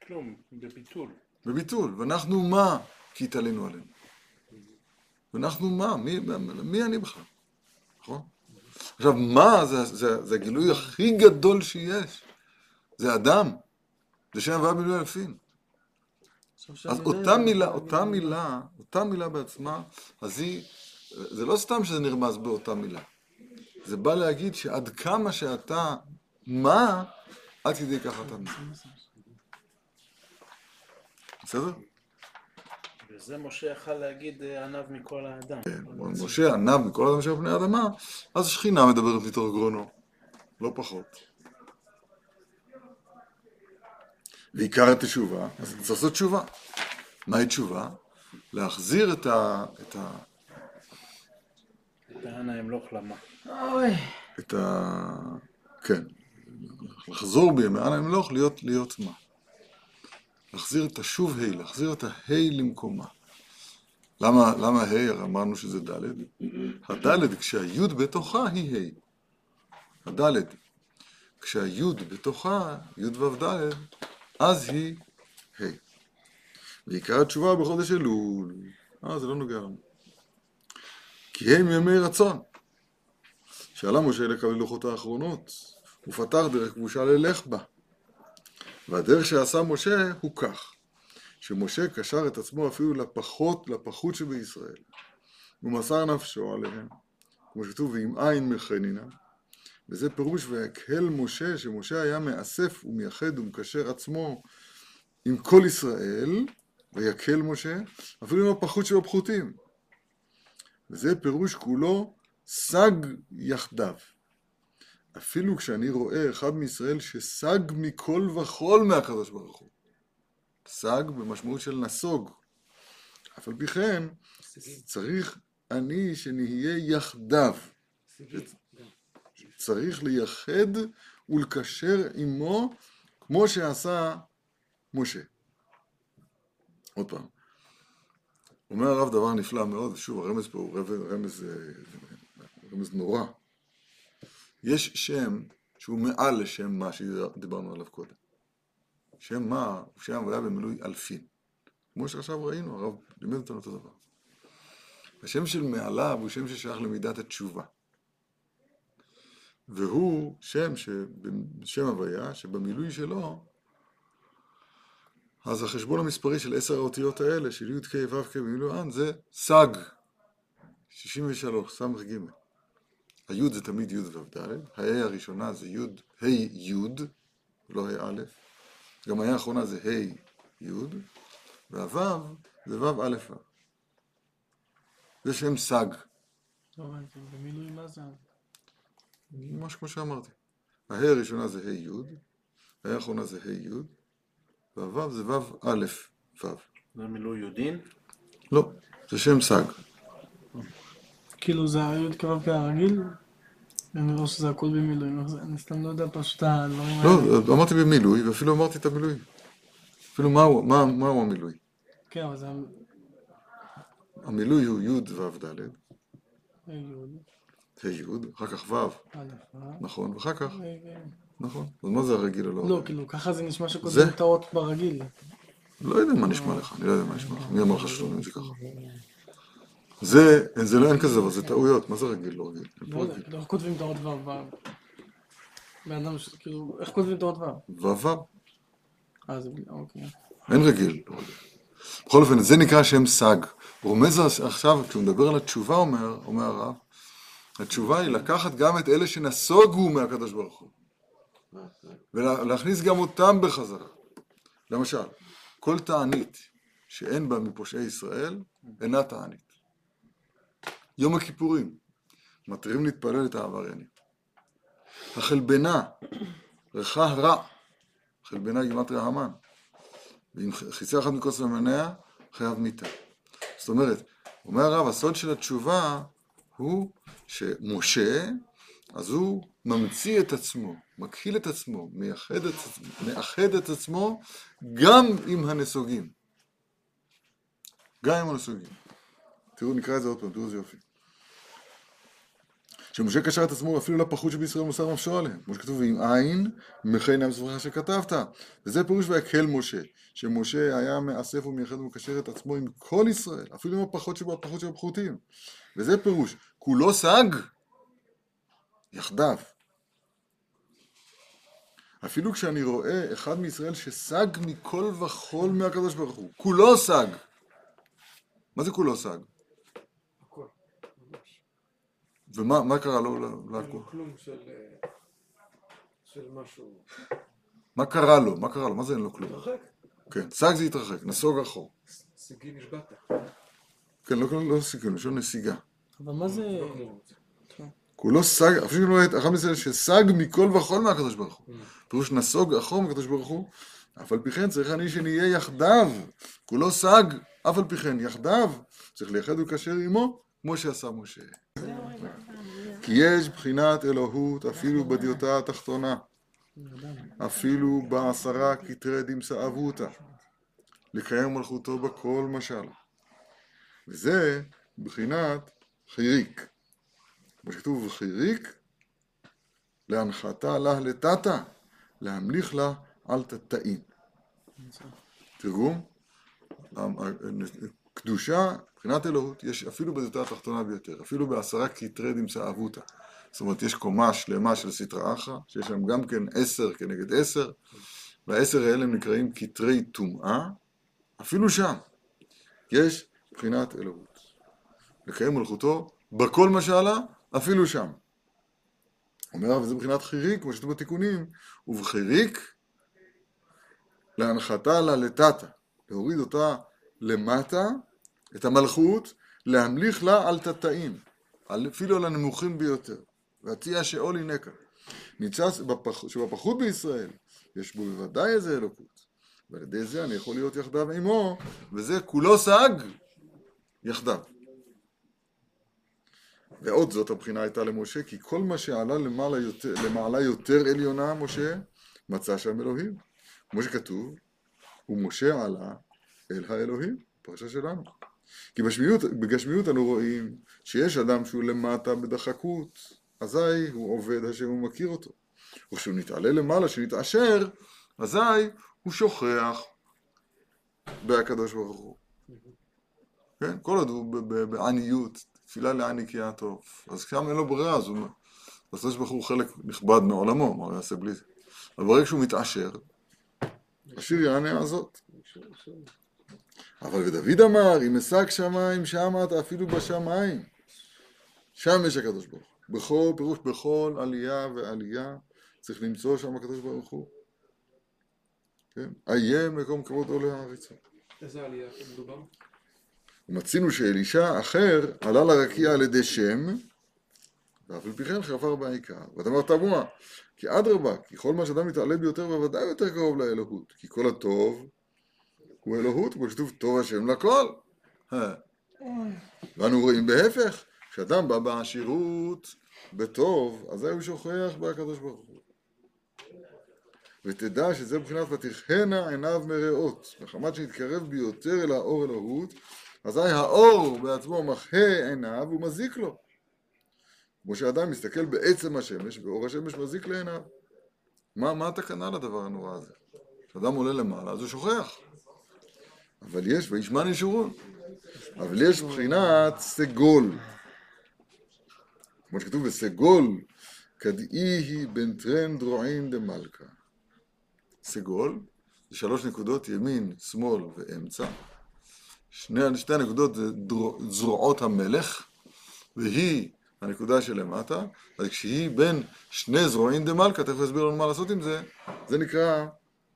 כלום, בביטול. בביטול. ואנחנו מה? כי התעלינו עלינו. ואנחנו מה? מי, מי אני בכלל? נכון? עכשיו, מה זה, זה, זה הגילוי הכי גדול שיש. זה אדם. זה שם הוויה במילוי אלפין. אז אותה מילה, אותה מילה, אותה מילה בעצמה, אז היא, זה לא סתם שזה נרמז באותה מילה. זה בא להגיד שעד כמה שאתה מה, עד כדי ככה אתה מה. בסדר? וזה משה יכל להגיד אה, עניו מכל האדם. כן, משה עניו מכל האדם של פני האדמה, אז השכינה מדברת מתוך גרונו, לא פחות. ועיקר התשובה, אז צריך לעשות תשובה. מהי תשובה? להחזיר את ה... את ה... האנה אמלוך למה. את ה... כן. לחזור בימי אנה אמלוך להיות, להיות מה? להחזיר את השוב ה', להחזיר את הה' למקומה. למה, למה ה'? אמרנו שזה ד'. הד' כשהי' בתוכה היא ה'. הד' כשהי' בתוכה, י' ו' ד', אז היא ה'. ועיקר התשובה בחודש אלול. אה, זה לא נוגע לנו. כי הם ימי רצון. שעלה משה לקבל לוחות האחרונות, ופתח דרך כבושה ללך בה. והדרך שעשה משה הוא כך, שמשה קשר את עצמו אפילו לפחות, לפחות שבישראל, ומסר נפשו עליהם, כמו שכתוב, ועם עין מחנינה, וזה פירוש ויקהל משה, שמשה היה מאסף ומייחד ומקשר עצמו עם כל ישראל, ויקהל משה, אפילו עם הפחות שבפחותים. וזה פירוש כולו סג יחדיו. אפילו כשאני רואה אחד מישראל שסג מכל וכול מהקדוש ברוך הוא. סג במשמעות של נסוג. אף על פי כן, צריך אני שנהיה יחדיו. צריך לייחד ולקשר עמו כמו שעשה משה. עוד פעם. אומר הרב דבר נפלא מאוד, שוב הרמז פה הוא רמז, רמז נורא. יש שם שהוא מעל לשם מה שדיברנו עליו קודם. שם מה הוא שם היה במילוי אלפין. כמו שעכשיו ראינו, הרב לימד אותנו אותו דבר. השם של מעליו הוא שם ששייך למידת התשובה. והוא שם, שם הוויה, שבמילוי שלו, אז החשבון המספרי של עשר האותיות האלה, של י' כ' ו' כ' במילואן, זה סג, 63, ס"ג. הי' זה תמיד י' ו' ד', ה' הראשונה זה י', ה' י', לא ה' א', גם ה' האחרונה זה ה' י', והו' זה ו' א' ו'. זה שם סג, לא הבנתי, במילוי מה זה? ממש כמו שאמרתי. ההא הראשונה זה ה' י', ההא האחרונה זה ה' י', והו' זה ו' א' ו'. זה מילוי יודין? לא, זה שם סג. כאילו זה היוד כבב כרגיל? אני רואה שזה הכל במילואים, אז אני סתם לא יודע פשוט הדברים האלה. לא, אמרתי במילוי, ואפילו אמרתי את המילוי. אפילו מהו, מה, מהו המילוי? כן, אבל זה המילוי הוא י' ו' ד', היוד, ה' י', אחר כך ו', א', אה, נכון, ואחר כך, אה, נכון. אז מה זה הרגיל או לא? לא? כאילו, ככה זה נשמע? שכותבים את האות ברגיל. לא יודע מה נשמע לך, אני לא יודע מה נשמע לך. מי אמר לך שאומרים את זה ככה? זה, זה לא, אין כזה דבר, זה טעויות. מה זה רגיל, לא רגיל? לא יודע. כאילו, איך כותבים את האות ו'. בן אדם, ש- כאילו, איך כותבים את האות ו'? ו' אה, זה... אוקיי. אין רגיל, לא רגיל. בכל אופן, זה נקרא שם סג. רומז עכשיו, כשהוא מדבר על התשובה, אומר, אומר הרב, התשובה היא לקחת גם את אלה שנסוגו מהקדוש ברוך הוא, ולהכניס גם אותם בחזרה. למשל, כל תענית שאין בה מפושעי ישראל, אינה תענית. יום הכיפורים, מתירים להתפלל את העבריינים. החלבנה, ריחה רע, חלבנה גימטריה המן. ואם חיצה אחת מכוס ומניה, חייב מיתה. זאת אומרת, אומר הרב, הסוד של התשובה הוא שמשה, אז הוא ממציא את עצמו, מכחיל את עצמו, מייחד את, מאחד את עצמו גם עם הנסוגים. גם עם הנסוגים. תראו, נקרא את זה עוד פעם, תראו איזה יופי. שמשה קשר את עצמו אפילו לפחות שבישראל מוסר נפשו עליהם, כמו שכתוב, ועם עין ממך עיניים ספרך שכתבת. וזה פירוש ויקהל משה, שמשה היה מאסף ומייחד ומקשר את עצמו עם כל ישראל, אפילו עם הפחות שבפחות שבפחותים. וזה פירוש, כולו סג, יחדיו. אפילו כשאני רואה אחד מישראל שסג מכל וכול מהקדוש ברוך הוא, כולו סג. מה זה כולו סג? הכל. ומה מה קרה לו להכל? לו כלום של... של משהו... מה קרה לו? מה קרה לו? מה זה אין לו כלום? התרחק, כן, סג זה התרחק, נסוג אחור. שגיא נשבעת. כן, לא, לא סיכון, לשון נסיגה. אבל מה זה... כולו סג, אפילו לא אחד מישראל שסג מכל וכול מהקדוש ברוך הוא. פירוש נסוג אחור מהקדוש ברוך הוא, אף על פי כן צריך אני שנהיה יחדיו. כולו סג, אף על פי כן יחדיו. צריך לייחד ולקשר עמו, כמו שעשה משה. כי יש בחינת אלוהות אפילו בדיוטה התחתונה. אפילו בעשרה כתרי דמסה אבותא. לקיים מלכותו בכל משל. וזה בחינת חיריק. כמו שכתוב חיריק, להנחתה לה לטאטה, להמליך לה על תתאים. תרגום, קדושה, מבחינת אלוהות, יש אפילו בזאתה התחתונה ביותר, אפילו בעשרה כתרי דמסה אבותא. זאת אומרת, יש קומה שלמה של סטרא אחרא, שיש להם גם כן עשר כנגד עשר, והעשר האלה הם נקראים כתרי טומאה, אפילו שם יש מבחינת אלוהות. לקיים מלכותו בכל משלה, אפילו שם. אומר הרב, זה מבחינת חיריק, כמו שכתוב בתיקונים, ובחיריק להנחתה לה לטאטה, להוריד אותה למטה, את המלכות, להמליך לה על תתאים, אפילו על הנמוכים ביותר. והציע שאול הינקה. ניצץ בפח- שבפחות בישראל, יש בו בוודאי איזה אלוקות. ועל ידי זה אני יכול להיות יחדיו עמו, וזה כולו סג יחדיו. ועוד זאת הבחינה הייתה למשה, כי כל מה שעלה למעלה יותר, למעלה יותר עליונה משה, מצא שם אלוהים. כמו שכתוב, ומשה עלה אל האלוהים, פרשה שלנו. כי בשמיות, בגשמיות אנו רואים שיש אדם שהוא למטה בדחקות, אזי הוא עובד השם ומכיר אותו. וכשהוא נתעלה למעלה, שנתעשר, אזי הוא שוכח בהקדוש ברוך הוא. כן? כל עוד הוא בעניות, תפילה לעני כי הטוב. אז שם אין לו ברירה, אז הוא... אז ברוך הוא חלק נכבד מעולמו, מה הוא יעשה בלי זה? אבל ברגע שהוא מתעשר, השיר יענה הזאת. אבל ודוד אמר, אם אשק שמיים שמה אתה אפילו בשמיים. שם יש הקדוש ברוך הוא. בכל פירוש בכל עלייה ועלייה צריך למצוא שם הקדוש ברוך הוא. כן? איה מקום כבוד עולה הארצה. איזה עלייה מדובר? ומצינו שאלישע אחר עלה לרקיע על ידי שם, ואף על פי כן חפר בעיקר. והדבר תמוה, כי אדרבה, כי כל מה שאדם מתעלה ביותר בוודאי יותר קרוב לאלוהות, כי כל הטוב הוא אלוהות, כמו שכתוב טוב השם לכל. ואנו רואים בהפך, כשאדם בא בעשירות, בטוב, אזי הוא שוכח בהקדוש ברוך הוא. ותדע שזה מבחינת ותכהנה עיניו מרעות, מחמת שהתקרב ביותר אל האור אלוהות, אזי האור בעצמו מחה עיניו ומזיק לו. כמו שאדם מסתכל בעצם השמש, ואור השמש מזיק לעיניו. מה, מה התקנה לדבר הנורא הזה? כשאדם עולה למעלה, אז הוא שוכח. אבל יש, וישמן ישורון. אבל יש בחינת סגול. כמו שכתוב בסגול, כדאי היא בין טרן דרועין דמלכה. סגול, זה שלוש נקודות, ימין, שמאל ואמצע. שני, שתי הנקודות זה דרו, זרועות המלך, והיא הנקודה שלמטה, אז כשהיא בין שני זרועין דמלכה, תכף אסביר לנו מה לעשות עם זה, זה נקרא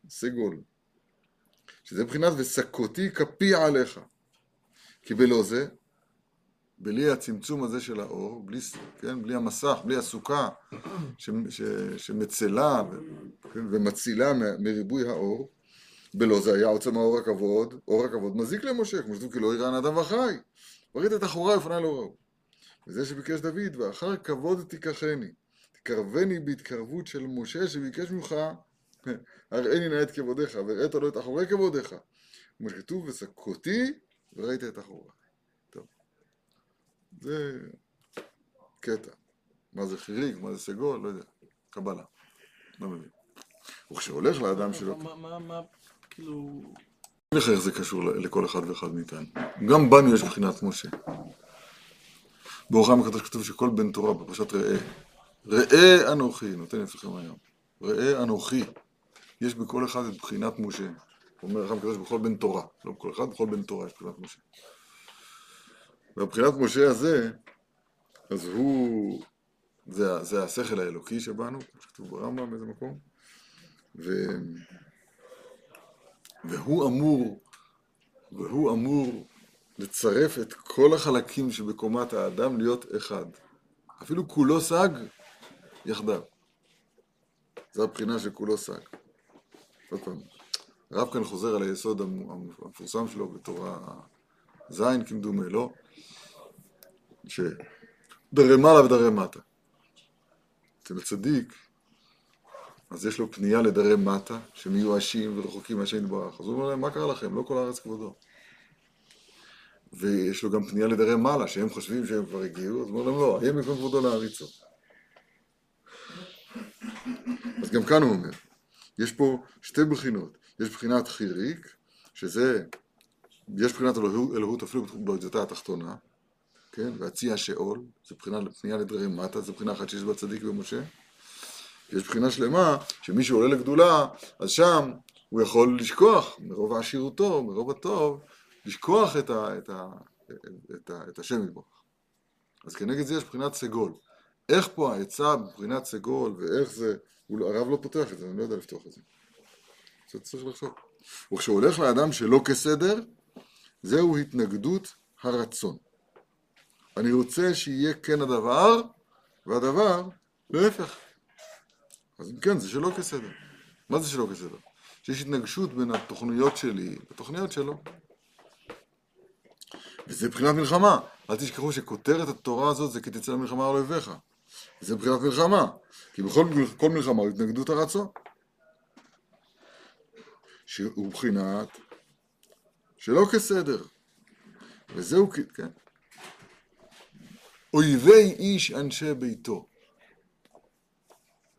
סגול. שזה מבחינת וסקותי כפי עליך. כי בלא זה, בלי הצמצום הזה של האור, בלי, כן, בלי המסך, בלי הסוכה ש, ש, שמצלה ו, כן, ומצילה מריבוי האור, בלא זה היה עוצם האור הכבוד, אור הכבוד מזיק למשה, כמו שכתוב כי לא יראה אדם וחי. וראית את החורה לפני לא ראו. וזה שביקש דוד, ואחר כבוד תיקחני, תקרבני בהתקרבות של משה שביקש ממך, הראיני נא את כבודיך, והראית לו את אחורי כבודיך. כמו שכתוב, וסקותי וראית את אחורי. טוב. זה קטע. מה זה חיריק, מה זה סגול, לא יודע. קבלה. לא מבין. וכשהולך לאדם שלו... מה, כאילו... אין לך איך זה קשור לכל אחד ואחד מאיתנו. גם בנו יש בחינת משה. באור החיים הקדוש כתוב שכל בן תורה בפרשת ראה, ראה אנוכי, נותן אצלכם היום, ראה אנוכי, יש בכל אחד את בחינת משה. אומר החיים הקדוש בכל בן תורה, לא בכל אחד, בכל בן תורה יש בחינת משה. והבחינת משה הזה, אז הוא, זה, זה השכל האלוקי שבנו, כמו שכתוב ברמב"ם באיזה מקום, ו, והוא אמור, והוא אמור לצרף את כל החלקים שבקומת האדם להיות אחד. אפילו כולו סג יחדיו. זו הבחינה של כולו סג. עוד פעם, הרב כאן חוזר על היסוד המפורסם שלו בתורה ז' כמדומה, לא? שדרי מעלה ודרי מטה. אצל הצדיק, אז יש לו פנייה לדרי מטה, שמיואשים ורחוקים מהשם יתברך. אז הוא אומר להם, מה קרה לכם? לא כל הארץ כבודו. ויש לו גם פנייה לדרי מעלה, שהם חושבים שהם כבר הגיעו, אז הוא אומר להם לא, היה מקום כבודו להריצו. אז גם כאן הוא אומר, יש פה שתי בחינות, יש בחינת חיריק, שזה, יש בחינת אלוהות, אלוהות אפילו בעזתה התחתונה, כן, והציע שאול, זה בחינה פנייה לדרי מטה, זה בחינה אחת שיש בה צדיק ומשה. יש בחינה שלמה, שמי שעולה לגדולה, אז שם הוא יכול לשכוח מרוב עשירותו, מרוב הטוב, לשכוח את, ה, את, ה, את, ה, את השם יתברך. אז כנגד זה יש בחינת סגול. איך פה העצה בבחינת סגול, ואיך זה, הרב לא פותח את זה, אני לא יודע לפתוח את זה. זה צריך לחשוב. וכשהוא הולך לאדם שלא כסדר, זהו התנגדות הרצון. אני רוצה שיהיה כן הדבר, והדבר להפך. אז אם כן, זה שלא כסדר. מה זה שלא כסדר? שיש התנגשות בין התוכניות שלי לתוכניות שלו. וזה מבחינת מלחמה. אל תשכחו שכותרת התורה הזאת זה כי תצא למלחמה על אויביך. זה מבחינת מלחמה. כי בכל כל מלחמה הוא התנגדות הרצון. שהוא מבחינת שלא כסדר. וזהו, כן. אויבי איש אנשי ביתו.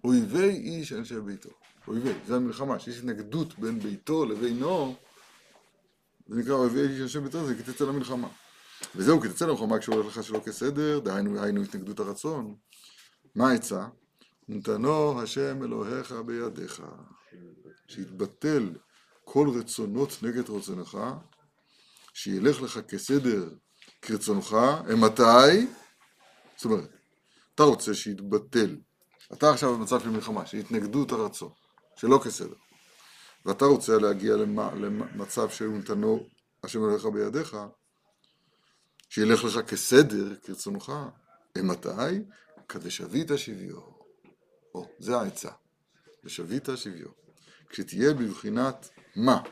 אויבי איש אנשי ביתו. אויבי, זה המלחמה, שיש התנגדות בין ביתו לבינו, זה נקרא אויבי איש אנשי ביתו, זה כי תצא למלחמה. וזהו, כי תצא למלחמה כשהוא הולך לך שלא כסדר, דהיינו, היינו התנגדות הרצון. מה העצה? נתנו השם אלוהיך בידיך, שיתבטל כל רצונות נגד רצונך, שילך לך כסדר כרצונך, מתי? זאת אומרת, אתה רוצה שיתבטל. אתה עכשיו במצב של מלחמה, של התנגדות הרצון, שלא כסדר. ואתה רוצה להגיע למצב שהוא נתנו השם אלוהיך בידיך, שילך לך כסדר, כרצונך. אימתי? כדשבית שביו. או, זה העצה. ושבית שביו. כשתהיה בבחינת מה.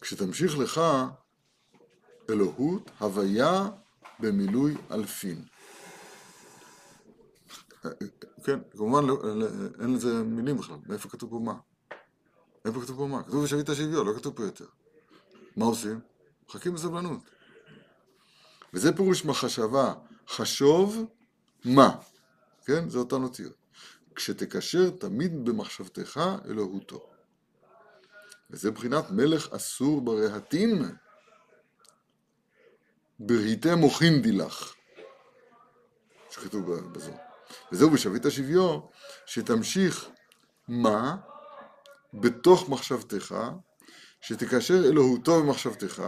כשתמשיך לך אלוהות, הוויה במילוי אלפין. כן, כמובן לא, אין לזה מילים בכלל, מאיפה כתוב פה מה? איפה כתוב פה מה? כתוב ושבית שביו, לא כתוב פה יותר. מה עושים? מחכים בסבלנות. וזה פירוש מחשבה, חשוב מה, כן? זה אותן אותיות. כשתקשר תמיד במחשבתך אלוהותו. וזה בחינת מלך אסור ברהטין, ברהיטי מוחין דילך, שכתוב בזו. וזהו בשבית השביו, שתמשיך מה בתוך מחשבתך, שתקשר אלוהותו במחשבתך,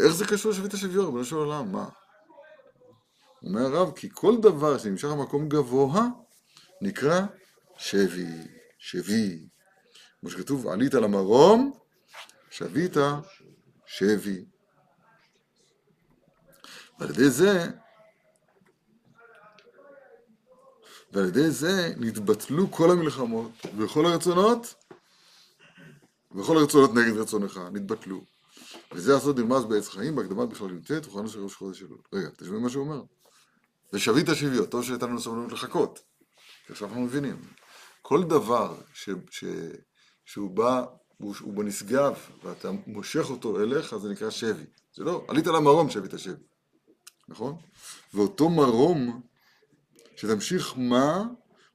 איך זה קשור לשבית השוויון, ריבונו של עולם, מה? אומר הרב, כי כל דבר שנמשך במקום גבוה, נקרא שבי, שבי. כמו שכתוב, עלית למרום, שבית שבי. ועל ידי זה, ועל ידי זה נתבטלו כל המלחמות וכל הרצונות, וכל הרצונות נגד רצונך, נתבטלו. וזה הסוד נרמז בעץ חיים, בהקדמת בכלל י"ט, וכהנו של ראש חודש אלול. רגע, תשמעו מה שהוא אומר. ושבית שביו, טוב שהייתה לנו סבלנות לחכות. עכשיו אנחנו מבינים. כל דבר ש, ש, שהוא בא, הוא, הוא בנשגב, ואתה מושך אותו אליך, זה נקרא שבי. זה לא, עלית למרום שבית השבי. נכון? ואותו מרום, שתמשיך מה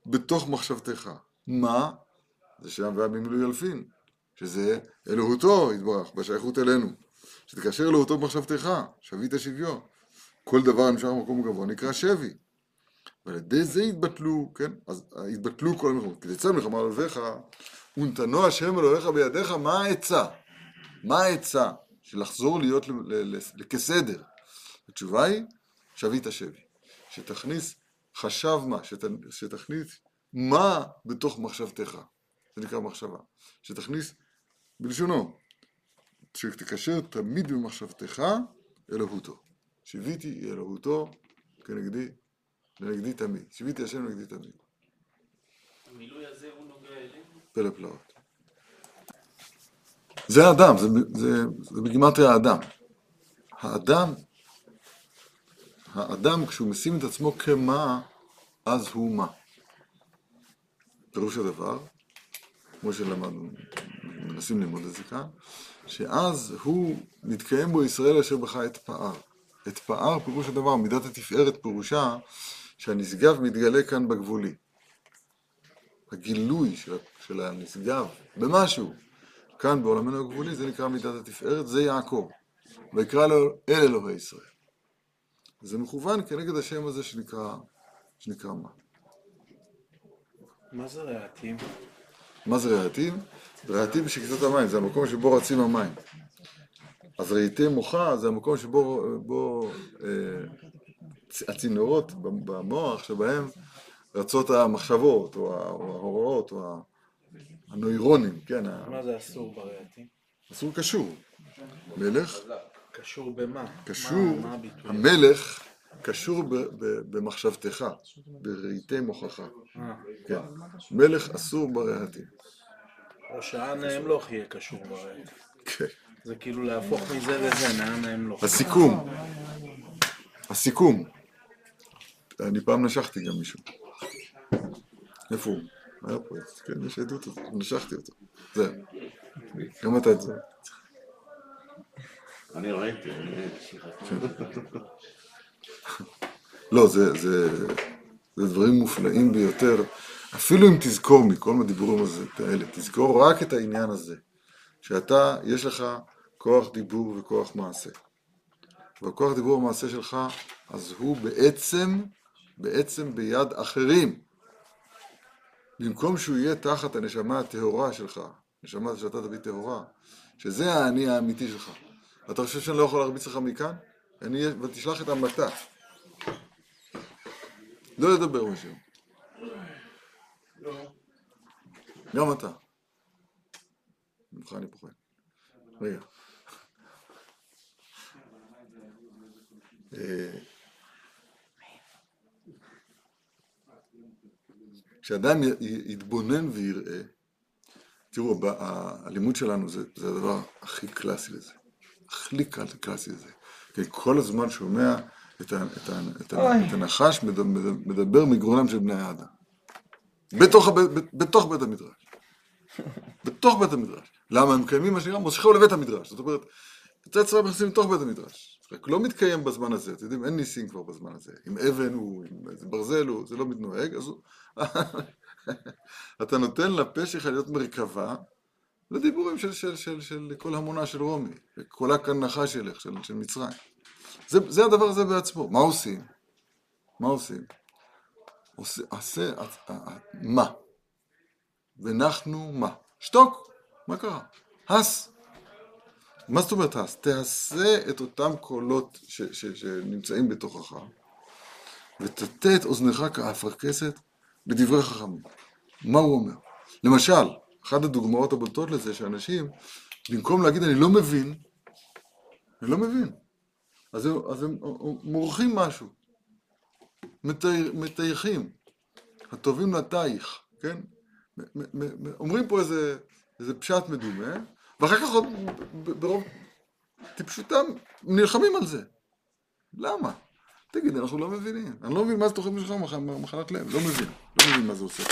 בתוך מחשבתך. מה? זה שם והיה במילוי אלפין. שזה אלוהותו יתברך, בשייכות אלינו. שתקשר אלוהותו במחשבתך, שבית שביו. כל דבר הנמשך במקום גבוה נקרא שבי. ועל ידי זה יתבטלו, כן? אז יתבטלו כל המלחמות. כי תצא מלחמה על אויביך, ונתנו השם אלוהיך בידיך, מה העצה? מה העצה? של לחזור להיות כסדר. התשובה היא, שבית שבי. שתכניס חשב מה, שת, שתכניס מה בתוך מחשבתך. זה נקרא מחשבה. שתכניס בלשונו, שתקשר תמיד במחשבתך אלוהותו. שיוויתי אלוהותו כנגדי, לנגדי תמיד. שיוויתי השם לנגדי תמיד. המילוי הזה הוא נוגע אלינו? פלא פלאות. זה האדם, זה, זה, זה בגימטריה האדם. האדם, האדם כשהוא משים את עצמו כמה, אז הוא מה. פירוש הדבר, כמו שלמדנו, מנסים ללמוד את זה כאן, שאז הוא, מתקיים בו ישראל אשר בך את פאר. את פאר פירוש הדבר, מידת התפארת פירושה שהנשגב מתגלה כאן בגבולי. הגילוי של, של הנשגב במשהו, כאן בעולמנו הגבולי, זה נקרא מידת התפארת, זה יעקב. ויקרא לו אל אלוהי ישראל. זה מכוון כנגד השם הזה שנקרא, שנקרא מה. מה זה רהטים? מה זה רהטים? רהטים בשקצות המים, זה המקום שבו רצים המים. אז רהיטי מוחה זה המקום שבו בו, אה, הצינורות במוח שבהם רצות המחשבות, או ההוראות, או הנוירונים, כן. מה זה אסור ברהטים? אסור קשור. מלך קשור במה? קשור, מה הביטוי? המלך קשור ב- ב- במחשבתך, ברהיטי מוחך. אה, כן. מלך אסור ברהטים. או שאן המלוך יהיה קשור ברהטים. כן. זה כאילו להפוך מזה לזה, נאן המלוך. הסיכום, הסיכום. אני פעם נשכתי גם מישהו. איפה הוא? היה פה, כן, יש עדות נשכתי אותו. זהו. גם אתה את זה. אני ראיתי. לא, זה, זה, זה דברים מופלאים ביותר. אפילו אם תזכור מכל הדיבורים האלה, תזכור רק את העניין הזה, שאתה, יש לך כוח דיבור וכוח מעשה. והכוח דיבור ומעשה שלך, אז הוא בעצם, בעצם ביד אחרים. במקום שהוא יהיה תחת הנשמה הטהורה שלך, נשמה שאתה תביא טהורה, שזה האני האמיתי שלך. אתה חושב שאני לא יכול להרביץ לך מכאן? אני, ותשלח את המתה. לא לדבר משהו. גם אתה. ממך אני פוחד. רגע. אה, כשאדם יתבונן ויראה, תראו, הלימוד שלנו זה הדבר הכי קלאסי לזה. הכי קל- קלאסי לזה. כי כל הזמן שומע את, ה, את, ה, את, ה, את הנחש מדבר, מדבר מגרונם של בני האדם. בתוך, בתוך בית המדרש. בתוך בית המדרש. למה הם מקיימים מה שנקרא מושכו לבית המדרש. זאת אומרת, יצא צבא נכנסים לתוך בית המדרש. רק לא מתקיים בזמן הזה, אתם יודעים, אין ניסים כבר בזמן הזה. אם אבן הוא, אם איזה ברזל הוא, זה לא מתנהג, אז הוא... אתה נותן לפה שלך להיות מרכבה לדיבורים של, של, של, של כל המונה של רומי, כאן נחש ילך, של, של מצרים. זה, זה הדבר הזה בעצמו. מה עושים? מה עושים? עושה, עשה, ע- ע- מה? ונחנו מה? שתוק, מה קרה? הס. מה זאת אומרת הס? תעשה את אותם קולות ש, ש, שנמצאים בתוכך, ותטה את אוזנך כאפרכסת בדברי חכמים. מה הוא אומר? למשל, אחת הדוגמאות הבולטות לזה שאנשים, במקום להגיד אני לא מבין, אני לא מבין, אז הם, אז הם מורחים משהו, מטי- מטייחים, הטובים לטייח, כן? אומרים פה איזה, איזה פשט מדומה, ואחר כך עוד ברוב טיפשותם נלחמים על זה. למה? תגיד, אנחנו לא מבינים. אני לא מבין מה זה תוכנית מח- מחלת לב. לא מבין. לא מבין מה זה עושה.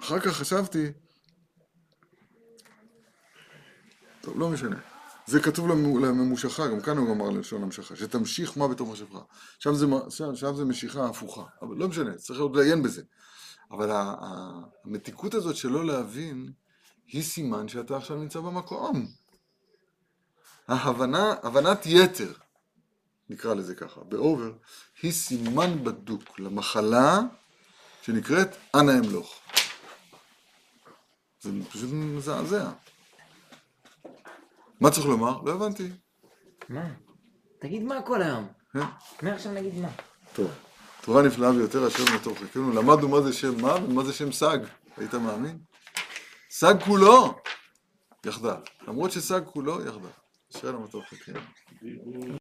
אחר כך חשבתי... טוב, לא משנה. זה כתוב לממושכה, גם כאן הוא אמר ללשון המשכה, שתמשיך מה בתוך מחשבך. שם שם, שם זה משיכה הפוכה. אבל לא משנה, צריך עוד לעיין בזה. אבל המתיקות הזאת שלא להבין, היא סימן שאתה עכשיו נמצא במקום. ההבנה, הבנת יתר, נקרא לזה ככה, באובר, היא סימן בדוק למחלה שנקראת אנא אמלוך. זה פשוט מזעזע. מה צריך לומר? לא הבנתי. מה? תגיד מה כל היום. כן? מעכשיו נגיד מה. טוב. תורה נפלאה ביותר אשר מתוכנו. למדנו מה זה שם מה ומה זה שם סג. היית מאמין? סג כולו יחדיו. למרות שסג כולו יחדיו. אשר למתוך חלקנו.